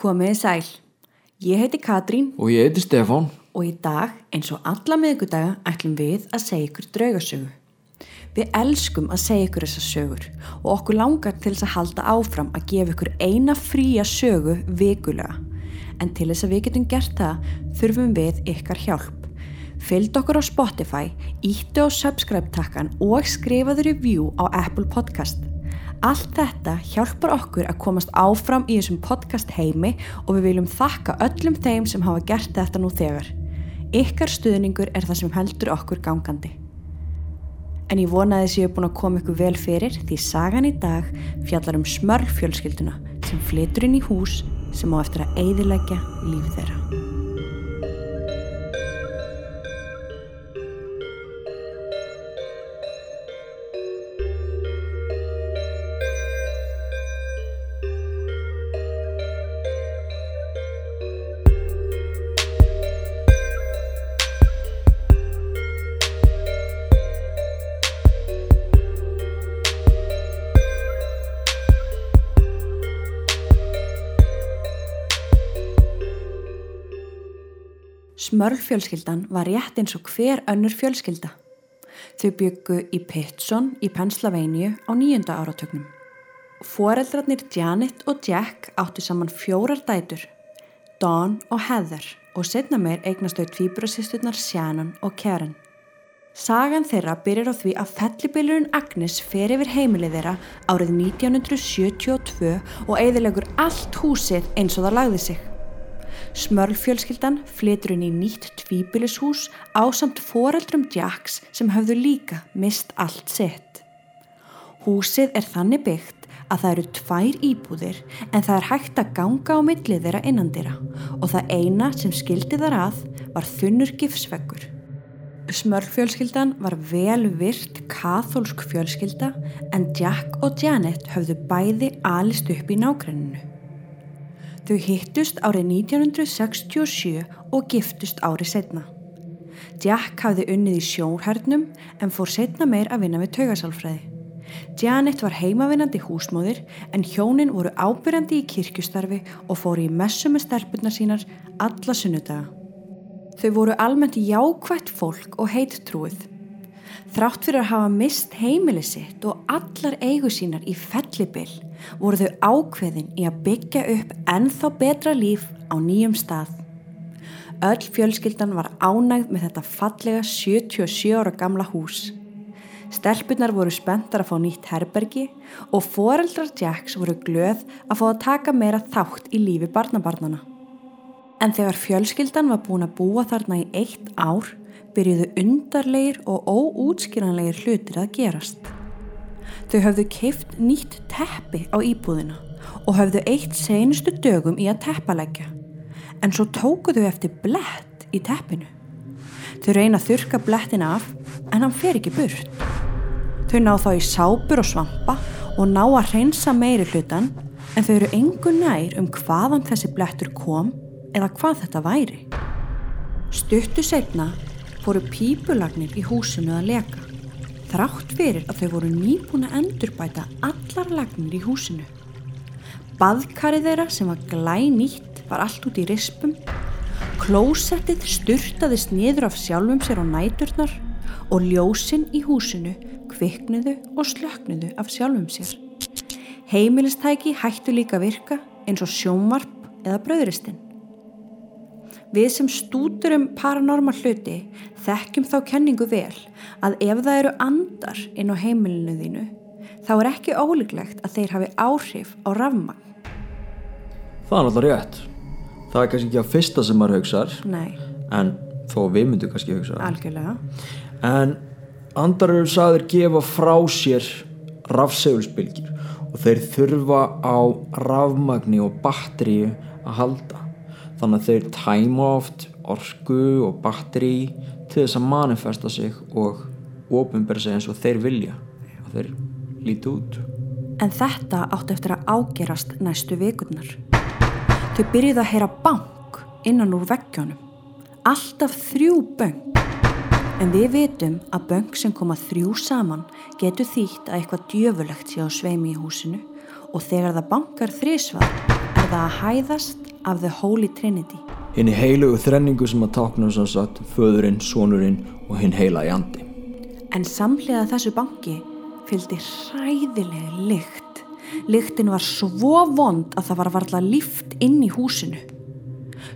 Komiði sæl. Ég heiti Katrín Og ég heiti Stefán. og í dag, eins og alla miðgudaga, ætlum við að segja ykkur draugasögu. Við elskum að segja ykkur þessar sögur og okkur langar til þess að halda áfram að gefa ykkur eina fría sögu vikulega. En til þess að við getum gert það, þurfum við ykkar hjálp. Fylgd okkur á Spotify, íttu á subscribe-takkan og skrifaðu review á Apple Podcast. Allt þetta hjálpar okkur að komast áfram í þessum podcast heimi og við viljum þakka öllum þeim sem hafa gert þetta nú þegar. Ykkar stuðningur er það sem heldur okkur gangandi. En ég vonaði þess að ég hef búin að koma ykkur vel fyrir því sagan í dag fjallar um smörfjölskylduna sem flytur inn í hús sem á eftir að eiðilegja lífi þeirra. Smörfjölskyldan var rétt eins og hver önnur fjölskylda. Þau byggu í Pittsson í Pennsylvania á nýjunda áratögnum. Foreldrarnir Janet og Jack áttu saman fjórar dætur, Dawn og Heather og setna meir eignast þau tvíbrasisturnar Shannon og Karen. Sagan þeirra byrjar á því að fellibilurinn Agnes fer yfir heimilið þeirra árið 1972 og eigðilegur allt húsið eins og það lagði sig. Smörlfjölskyldan flytur inn í nýtt tvíbylishús á samt foreldrum Jacks sem höfðu líka mist allt sitt. Húsið er þannig byggt að það eru tvær íbúðir en það er hægt að ganga á millið þeirra innandira og það eina sem skildi þar að var þunnur gifsveggur. Smörlfjölskyldan var vel virt kathólsk fjölskylda en Jack og Janet höfðu bæði alist upp í nágrenninu. Þau hittust árið 1967 og giftust árið setna. Jack hafði unnið í sjónhernum en fór setna meir að vinna við taugasálfræði. Janet var heimavinnandi húsmóðir en hjónin voru ábyrjandi í kirkjustarfi og fóru í messu með stelpunnar sínar alla sunnudaga. Þau voru almennt jákvætt fólk og heitt trúið. Þrátt fyrir að hafa mist heimili sitt og allar eigu sínar í fellibill voru þau ákveðin í að byggja upp ennþá betra líf á nýjum stað. Öll fjölskyldan var ánægð með þetta fallega 77 ára gamla hús. Stelpunar voru spenntar að fá nýtt herbergi og foreldrar Jacks voru glöð að fá að taka meira þátt í lífi barnabarnana. En þegar fjölskyldan var búin að búa þarna í eitt ár byrjuðu undarleir og óútskýranleir hlutir að gerast. Þau höfðu keift nýtt teppi á íbúðina og höfðu eitt seinustu dögum í að teppalegja. En svo tókuðu eftir blett í teppinu. Þau reyna að þurka blettin af en hann fer ekki burt. Þau ná þá í sápur og svampa og ná að reynsa meiri hlutan en þau eru engu nær um hvaðan þessi blettur kom eða hvað þetta væri. Stuttu segna fóru pípulagnir í húsinu að leka. Þrátt fyrir að þau voru nýbúin að endurbæta allar lagnir í húsinu. Baðkarið þeirra sem var glænýtt var allt út í rispum. Klósettið styrtaðist niður af sjálfum sér á næturnar og ljósinn í húsinu kviknuðu og slöknuðu af sjálfum sér. Heimilistæki hættu líka virka eins og sjónvarp eða bröðristinn. Við sem stútur um paranormal hluti þekkjum þá kenningu vel að ef það eru andar inn á heimilinu þínu þá er ekki ólíklegt að þeir hafi áhrif á rafmagn. Það er náttúrulega rétt. Það er kannski ekki að fyrsta sem maður hugsar, Nei, en þó við myndum kannski hugsa. algjörlega. En andar eru sagðir gefa frá sér rafsegulsbylgjur og þeir þurfa á rafmagni og batteríu að halda. Þannig að þeir tæma oft orku og batteri til þess að manifesta sig og ofinbera sig eins og þeir vilja og þeir líti út. En þetta átti eftir að ágerast næstu vikurnar. Þau byrjuði að heyra bank innan úr veggjónum. Alltaf þrjú böng. En við vitum að böng sem koma þrjú saman getur þýtt að eitthvað djöfulegt sé á sveimi í húsinu og þegar það bankar þrísvar er það að hæðast af The Holy Trinity. Hinn í heilugu þrenningu sem að tákna sem sagt föðurinn, sonurinn og hinn heila í andi. En samlega þessu banki fylgdi hræðilega lykt. Lyktin var svo vond að það var varla líft inn í húsinu.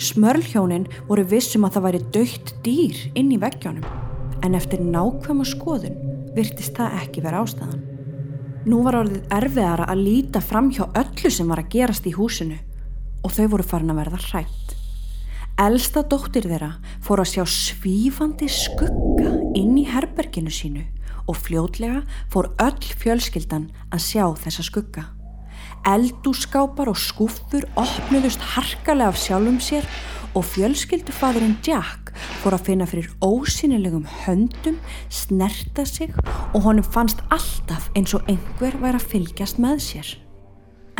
Smörlhjónin voru vissum að það væri dögt dýr inn í veggjónum en eftir nákvæma skoðun virtist það ekki vera ástæðan. Nú var orðið erfiðara að líta fram hjá öllu sem var að gerast í húsinu og þau voru farin að verða hrætt. Elsta dóttir þeirra fór að sjá svífandi skugga inn í herberginu sínu og fljótlega fór öll fjölskyldan að sjá þessa skugga. Eldúskápar og skúfur opnuðust harkalega af sjálfum sér og fjölskyldufadurinn Jack fór að finna fyrir ósynilegum höndum, snerta sig og honum fannst alltaf eins og einhver væri að fylgjast með sér.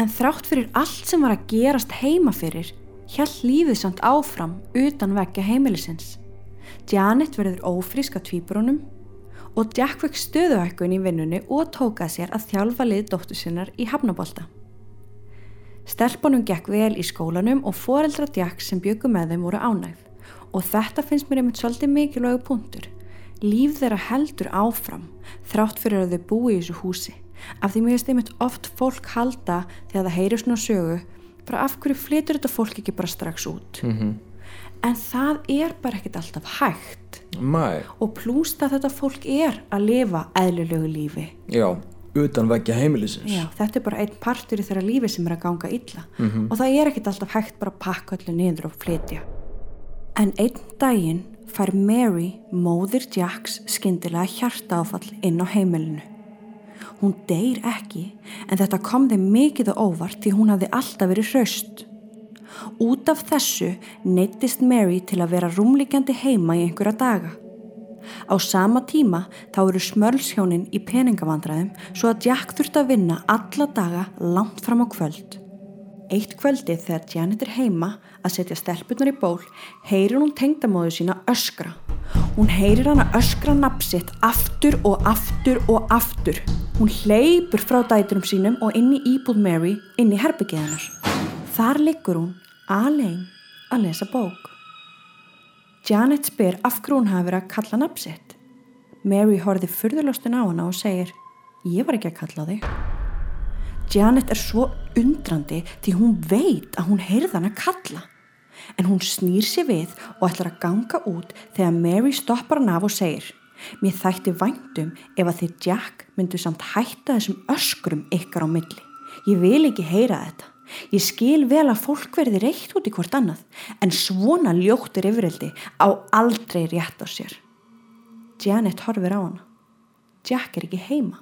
En þrátt fyrir allt sem var að gerast heima fyrir, hjælt lífið samt áfram utan vekja heimilisins. Janet verður ófrísk á tvíbrónum og Jack vekk stöðuækkun í vinnunni og tókað sér að þjálfa lið dóttu sinnar í hafnabólta. Stelpunum gekk vel í skólanum og foreldra Jack sem bjöku með þeim voru ánægð og þetta finnst mér einmitt svolítið mikilvægu punktur. Líf þeirra heldur áfram þrátt fyrir að þau búi í þessu húsi af því mér finnst einmitt oft fólk halda þegar það heyrir svona sögu bara af hverju flytur þetta fólk ekki bara strax út Mm -hmm. en það er bara ekkit alltaf hægt Mæ, og plúst að þetta fólk er að lifa eðlulegu lífi já, utan vekja heimilisins. Já, þetta er bara einn partur í þeirra lífi sem er að ganga illa og það er ekkit alltaf hægt bara að pakka öllu niður og flytja. En einn daginn fær Mary, móðir Jacks, skyndilega hjartaáfall inn á heimilinu. Hún deyr ekki en þetta kom þeim mikið og óvart því hún hafði alltaf verið hraust. Út af þessu neittist Mary til að vera rúmlíkjandi heima í einhverja daga. Á sama tíma þá eru smörlshjónin í peningavandræðum svo að Jack þurfti að vinna alla daga langt fram á kvöld. Eitt kvöldið þegar Janet er heima að setja stelpunar í ból heyrir hún tengdamóðu sína öskra. Hún heyrir hana öskra napsitt aftur og aftur og aftur. Hún hleypur frá dæturum sínum og inn í íbúð Mary inn í herbyggiðanar. Þar liggur hún alein að lesa bók. Janet spyr af hverju hún hafi verið að kalla napsitt. Mary horfið fyrðulostin á hana og segir ég var ekki að kalla þig. Janet er svo undrandi því hún veit að hún heyrði hann að kalla. En hún snýr sér við og ætlar að ganga út þegar Mary stoppar hann af og segir Mér þætti væntum ef að þið Jack myndu samt hætta þessum öskrum ykkar á milli. Ég vil ekki heyra þetta. Ég skil vel að fólk verði reitt út í hvort annað en svona ljóttir yfirildi á aldrei rétt á sér. Janet horfir á hana. Jack er ekki heima.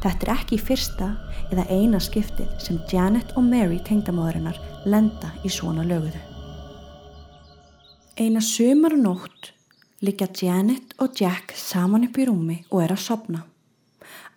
Þetta er ekki fyrsta eða eina skiptið sem Janet og Mary tengdamóðurinnar lenda í svona löguðu. Eina sumarnótt liggja Janet og Jack saman upp í rúmi og er að sopna.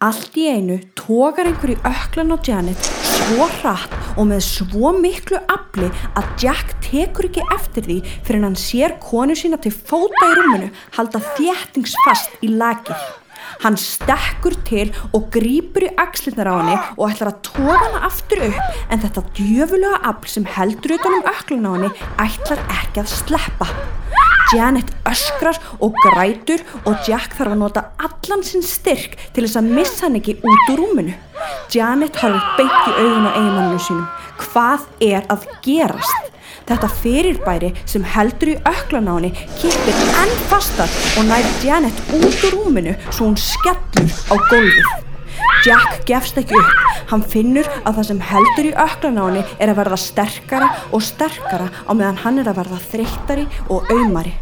Allt í einu tókar einhver í öklan á Janet svo hratt og með svo miklu afli að Jack tekur ekki eftir því fyrir hann sér konu sína til fóta í rúminu halda þéttingsfast í lagið. Hann stekkur til og grýpur í axlirnar á henni og ætlar að tóka hana aftur upp en þetta djöfulega afl sem heldur utanum öklun á henni ætlar ekki að sleppa. Janet öskrar og grætur og Jack þarf að nota allan sinn styrk til þess að missa hann ekki út úr rúminu. Janet horfir beint í augun á eiginmanninu sínum. Hvað er að gerast? Þetta fyrirbæri sem heldur í öklan á henni kipir enn fastar og nær Janet út úr rúminu svo hún skellur á gólfið. Jack gefst ekki upp. Hann finnur að það sem heldur í öklan á henni er að verða sterkara og sterkara á meðan hann er að verða þreyttari og auðmari.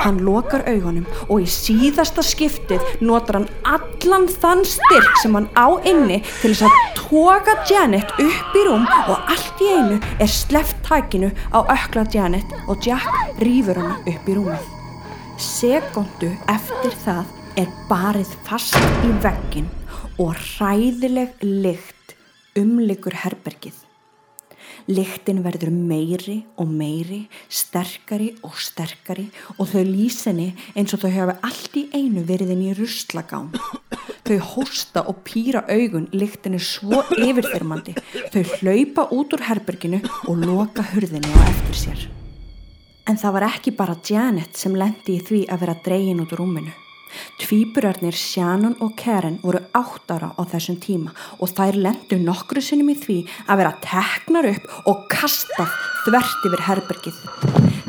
Hann lokar augunum og í síðasta skiptið notar hann allan þann styrk sem hann á inni til þess að toga Janet upp í rúm og allt í einu er sleft tækinu á ökla Janet og Jack rýfur hann upp í rúmið. Sekundu eftir það er barið fast í veggin og hræðileg lykt umlikur herbergið. Lyktin verður meiri og meiri, sterkari og sterkari og þau lýsinni eins og þau hafa allt í einu verið inn í ruslagám. Þau hósta og pýra augun líktinni svo yfirþyrmandi. Þau hlaupa út úr herberginu og loka hurðinni á eftir sér. En það var ekki bara Janet sem lendi í því að vera dregin út úr rúminu. Tvíburarnir Shannon og Karen voru átt ára á þessum tíma og þær lendu nokkru sinnum í því að vera teknar upp og kastað þvert yfir herbergið.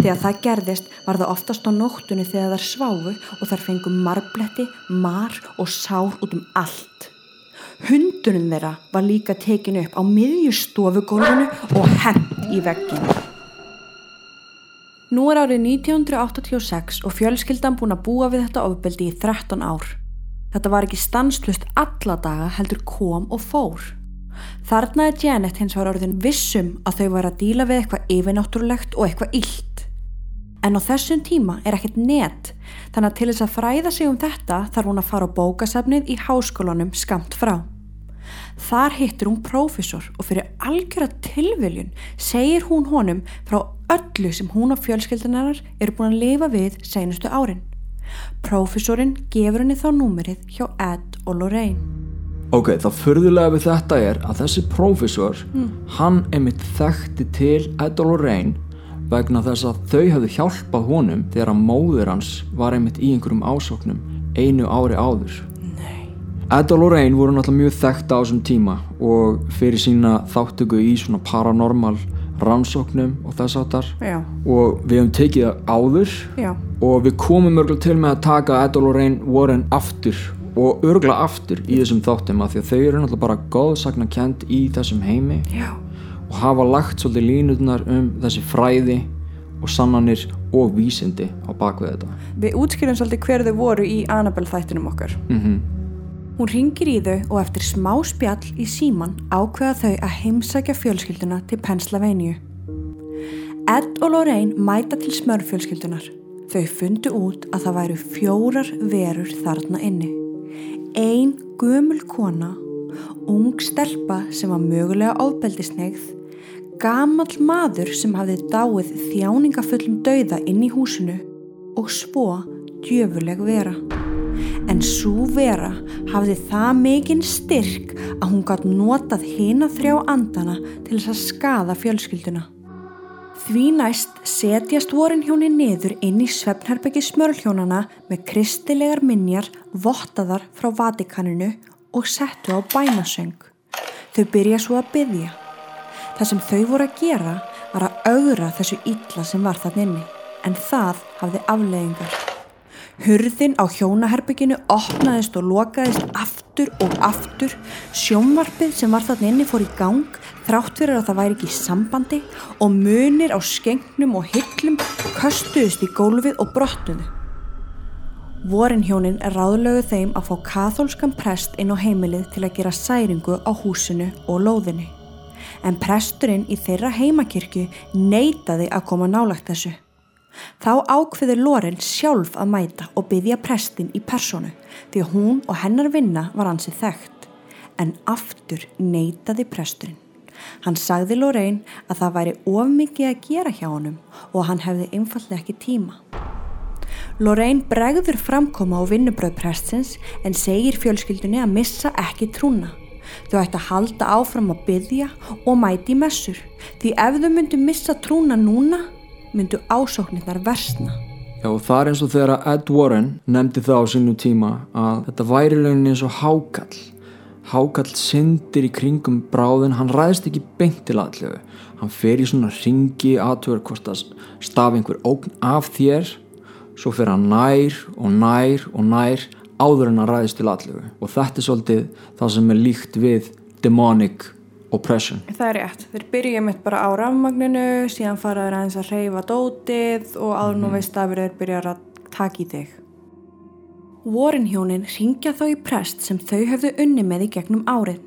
Þegar það gerðist var það oftast á nóttunni þegar þær sváfu og þær fengu marbletti, mar og sár út um allt. Hundunum þeirra var líka tekinu upp á miðjustofugólfinu og hend í vegginu. Nú er árið 1986 og fjölskyldan búin að búa við þetta ofbeldi í 13 ár. Þetta var ekki stanslust alla daga heldur kom og fór. Þarna er Janet hins var orðin vissum að þau var að díla við eitthvað yfirnáttúrulegt og eitthvað illt. En á þessum tíma er ekkert net, þannig að til þess að fræða sig um þetta þarf hún að fara á bókasafnið í háskólanum skamt frá. Þar hittir hún prófessor og fyrir algjörða tilviljun segir hún honum frá öllu sem hún og fjölskyldunarar eru búin að lifa við senustu árin. Prófessorinn gefur henni þá númerið hjá Ed og Lorraine. Ok, þá förðulega við þetta er að þessi prófessor, mm. hann emitt þekkti til Ed og Lorraine vegna þess að þau hefðu hjálpað honum þegar að móður hans var einmitt í einhverjum ásóknum einu ári áður. Nei. Ed og Lorraine voru náttúrulega mjög þekkt á þessum tíma og fyrir sína þáttöku í svona paranormal rannsóknum og þess áttar og við hefum tekið það áður Já. og við komum örgulega til með að taka Ed og Lorraine Warren aftur og örgulega aftur í þessum þáttum af því að þau eru náttúrulega bara góðsakna kent í þessum heimi Já og hafa lagt svolítið línutnar um þessi fræði og sannanir og vísindi á bakvið þetta. Við útskýrum svolítið hver þau voru í Annabelle þættinum okkar. Mm -hmm. Hún ringir í þau og eftir smá spjall í síman ákveða þau að heimsækja fjölskylduna til Pennsylvania. Ed og Lorraine mæta til smörfjölskyldunar. Þau fundu út að það væru fjórar verur þarna inni. Einn gömul kona, ung stelpa sem var mögulega ábeldisnegð gamall maður sem hafði dáið þjáningafullum dauða inn í húsinu og svo djöfuleg vera. En svo vera hafði það mikinn styrk að hún gætt notað hina þrjá andana til þess að skada fjölskylduna. Því næst setjast vorin hjóni niður inn í svefnherbyggi smörlhjónana með kristilegar minjar vottaðar frá Vatikaninu og settu á bænasöng. Þau byrja svo að byggja. Það sem þau voru að gera var að augra þessu illa sem var þann inni, en það hafði afleggingar. Hurðin á hjónaherbygginu opnaðist og lokaðist aftur og aftur, sjónvarpið sem var þann inni fór í gang, þrátt fyrir að það væri ekki í sambandi og munir á skengnum og hyllum köstuðist í gólfið og brotnuðu. Vorinhjónin er ráðlögu þeim að fá katholskan prest inn á heimilið til að gera særingu á húsinu og lóðinu en presturinn í þeirra heimakirkju neytaði að koma nálagt þessu. Þá ákveður Loren sjálf að mæta og byggja prestin í personu því að hún og hennar vinna var ansið þekkt, en aftur neytaði presturinn. Hann sagði Loren að það væri of mikið að gera hjá honum og hann hefði einfallega ekki tíma. Loren bregður framkoma á vinnubröð prestins en segir fjölskyldunni að missa ekki trúna. Þau ætti að halda áfram að byggja og mæti í messur því ef þau myndu missa trúna núna myndu ásóknirnar versna. Já og það er eins og þegar Ed Warren nefndi það á sínu tíma að þetta væri lögnin eins og hákall. Hákall syndir í kringum bráðin, hann ræðist ekki beint til allu. Hann fer í svona ringi aðtöður hvort að stafi einhver ógn af þér, svo fer hann nær og nær og nær áður en að ræðist til allu og þetta er svolítið það sem er líkt við demonic oppression. Það er rétt, þeir byrja mitt bara á rafmagninu, síðan faraður aðeins að reyfa dótið og áður nú mm. veist að þeir byrja að taka í þig. Warrenhjónin ringja þá í prest sem þau höfðu unni með í gegnum árið.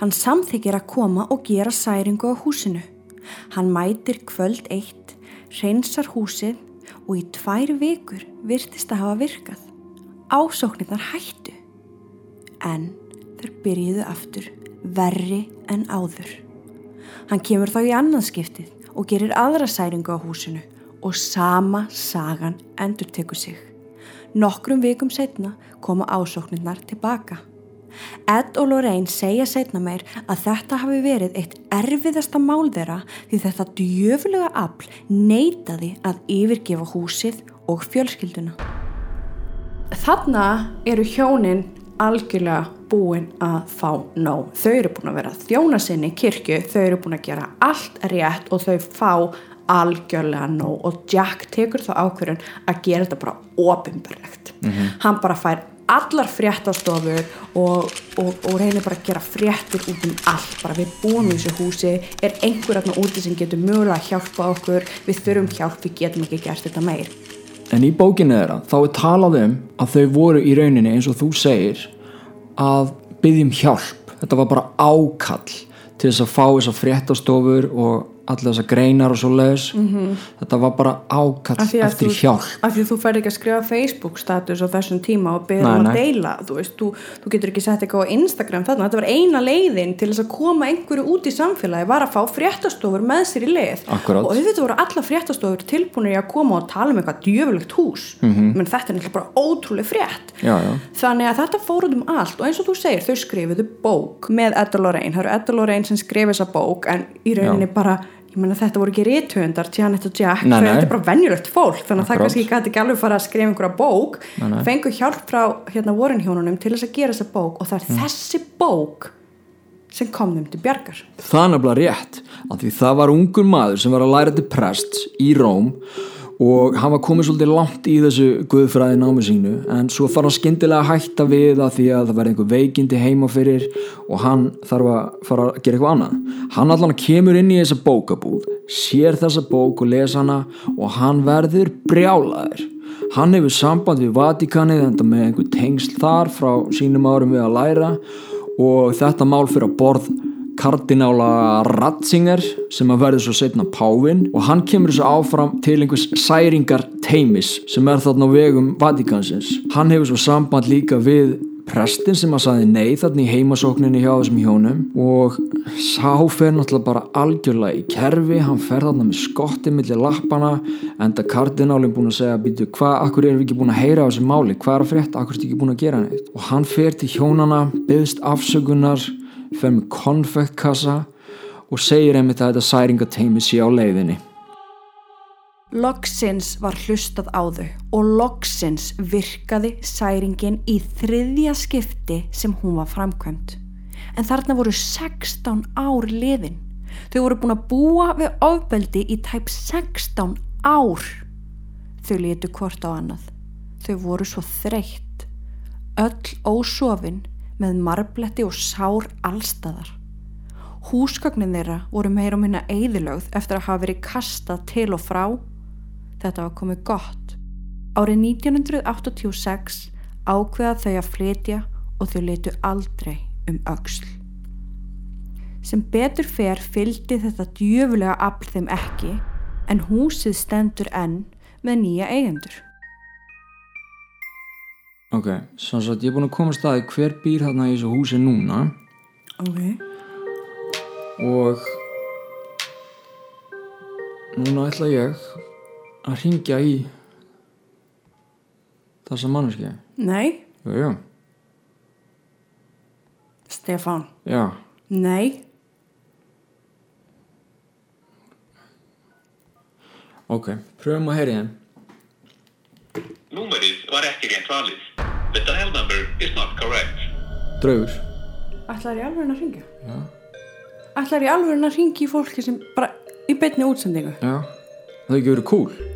Hann samþykir að koma og gera særingu á húsinu. Hann mætir kvöld eitt, reynsar húsið og í tvær vikur virtist að hafa virkað ásóknirnar hættu en þær byrjuðu aftur verri en áður. Hann kemur þá í annanskiptið og gerir aðra særingu á húsinu og sama sagan endur tekur sig. Nokkrum vikum setna koma ásóknirnar tilbaka. Ed og Lorraine segja setna meir að þetta hafi verið eitt erfiðasta mál þeirra því þetta djöfulega afl neytaði að yfirgefa húsið og fjölskylduna. Þarna eru hjónin algjörlega búin að fá nóg. Þau eru búin að vera þjóna sinni í kirkju, þau eru búin að gera allt rétt og þau fá algjörlega nóg og Jack tekur þá ákverðin að gera þetta bara ofinberlegt. Mm -hmm. Hann bara fær allar fréttastofur og, og, og reynir bara að gera fréttur út um allt, bara við búum í þessu húsi er einhver aðna úti sem getur mögulega að hjálpa okkur, við þurfum hjálp við getum ekki gert þetta meir En í bókinu þeirra þá er talað um að þau voru í rauninni eins og þú segir að byggjum hjálp. Þetta var bara ákall til þess að fá þessar fréttastofur og allir þessar greinar og svo leiðis mm -hmm. þetta var bara ákall eftir þú, hjálp. af því þú fær ekki að skrifa Facebook status á þessum tíma og beða um að deila þú veist, þú, þú getur ekki sett eitthvað á Instagram þarna, þetta var eina leiðin til þess að koma einhverju út í samfélagi, var að fá fréttastofur með sér í leið. Akkurat. og auðvitað voru alla fréttastofur tilbúinir að koma og tala um eitthvað djöfulegt hús. Mm -hmm. menn þetta er náttúrulega bara ótrúlega frétt. Já, já. þannig að þetta fór út um allt og eins og þú segir, þau skrifuðu bók með Edda Lorraine, það eru Edda Lorraine sem skrif ég menna þetta voru ekki réttöndar Janet og Jack, þau er bara vennjulegt fólk þannig að það kannski gæti ekki alveg fara að skrifa einhverja bók, fengu hjálp frá hérna Warren hjónunum til þess að gera þessa bók og það er mm. þessi bók sem kom þeim til bjargar. Það er nefnilega rétt, af því það var ungur maður sem var að læra til prest í Róm og hann var komið svolítið langt í þessu guðfræði námi sínu en svo þarf hann skindilega að hætta við að því að það verði einhver veikindi heima fyrir og hann þarf að fara að gera eitthvað annað. Hann allan kemur inn í þessa bókabúð sér þessa bók og lesa hana og hann verður brjálaður. Hann hefur samband við Vatikanið enda með einhver tengsl þar frá sínum árum við að læra og þetta mál fyrir að borð kardinála Ratzinger sem að verði svo setna Pávin og hann kemur þessu áfram til einhvers særingar teimis sem er þarna á vegum Vatikansins. Hann hefur svo samband líka við prestin sem að saði nei þarna í heimasókninni hjá þessum hjónum og sá fer náttúrulega bara algjörlega í kerfi, hann fer þarna með skotti millir lappana, enda kardinálinn búin að segja, býtu, hvað, akkur erum við ekki búin að heyra á þessu máli, hvað er að frétta, akkur er þetta ekki búin að gera neitt? Og hann fer til hjónana, byggst afsökunar fer með konfektkassa og segir einmitt að þetta særingateimi sé á leiðinni. Loksins var hlustað á þau og loksins virkaði særingin í þriðja skipti sem hún var framkvæmt. En þarna voru 16 ár liðin. Þau voru búin að búa við ofbeldi í tæp 16 ár. Þau letu hvort á annað. Þau voru svo þreytt. Öll ósofinn með marbletti og sár allstaðar. Húsgagnin þeirra voru meir og minna eðilögð eftir að hafa verið kastað til og frá. Þetta var komið gott. Árið 1986 ákveða þau að flytja og þau letu aldrei um auksl. Sem betur fer fylgdi þetta djöfulega afl þeim ekki en húsið stendur enn með nýja eigendur. Ok, svo að ég er búin að koma staði hver býr hérna í þessu húsi núna. Ok. Og Núna ætla ég að ringja í þessa manneski Nei. Jú, jú Stefan Já. Nei. Ok, pröfum að heyri henn Númerið var ekki rétt valið. The dial number is not correct. Draugur. Ætlaður í alveg að ringja? Já. Ætlaður í alveg að ringja í fólki sem bara í betni útsendingu? Já. Það hefði ekki verið cool.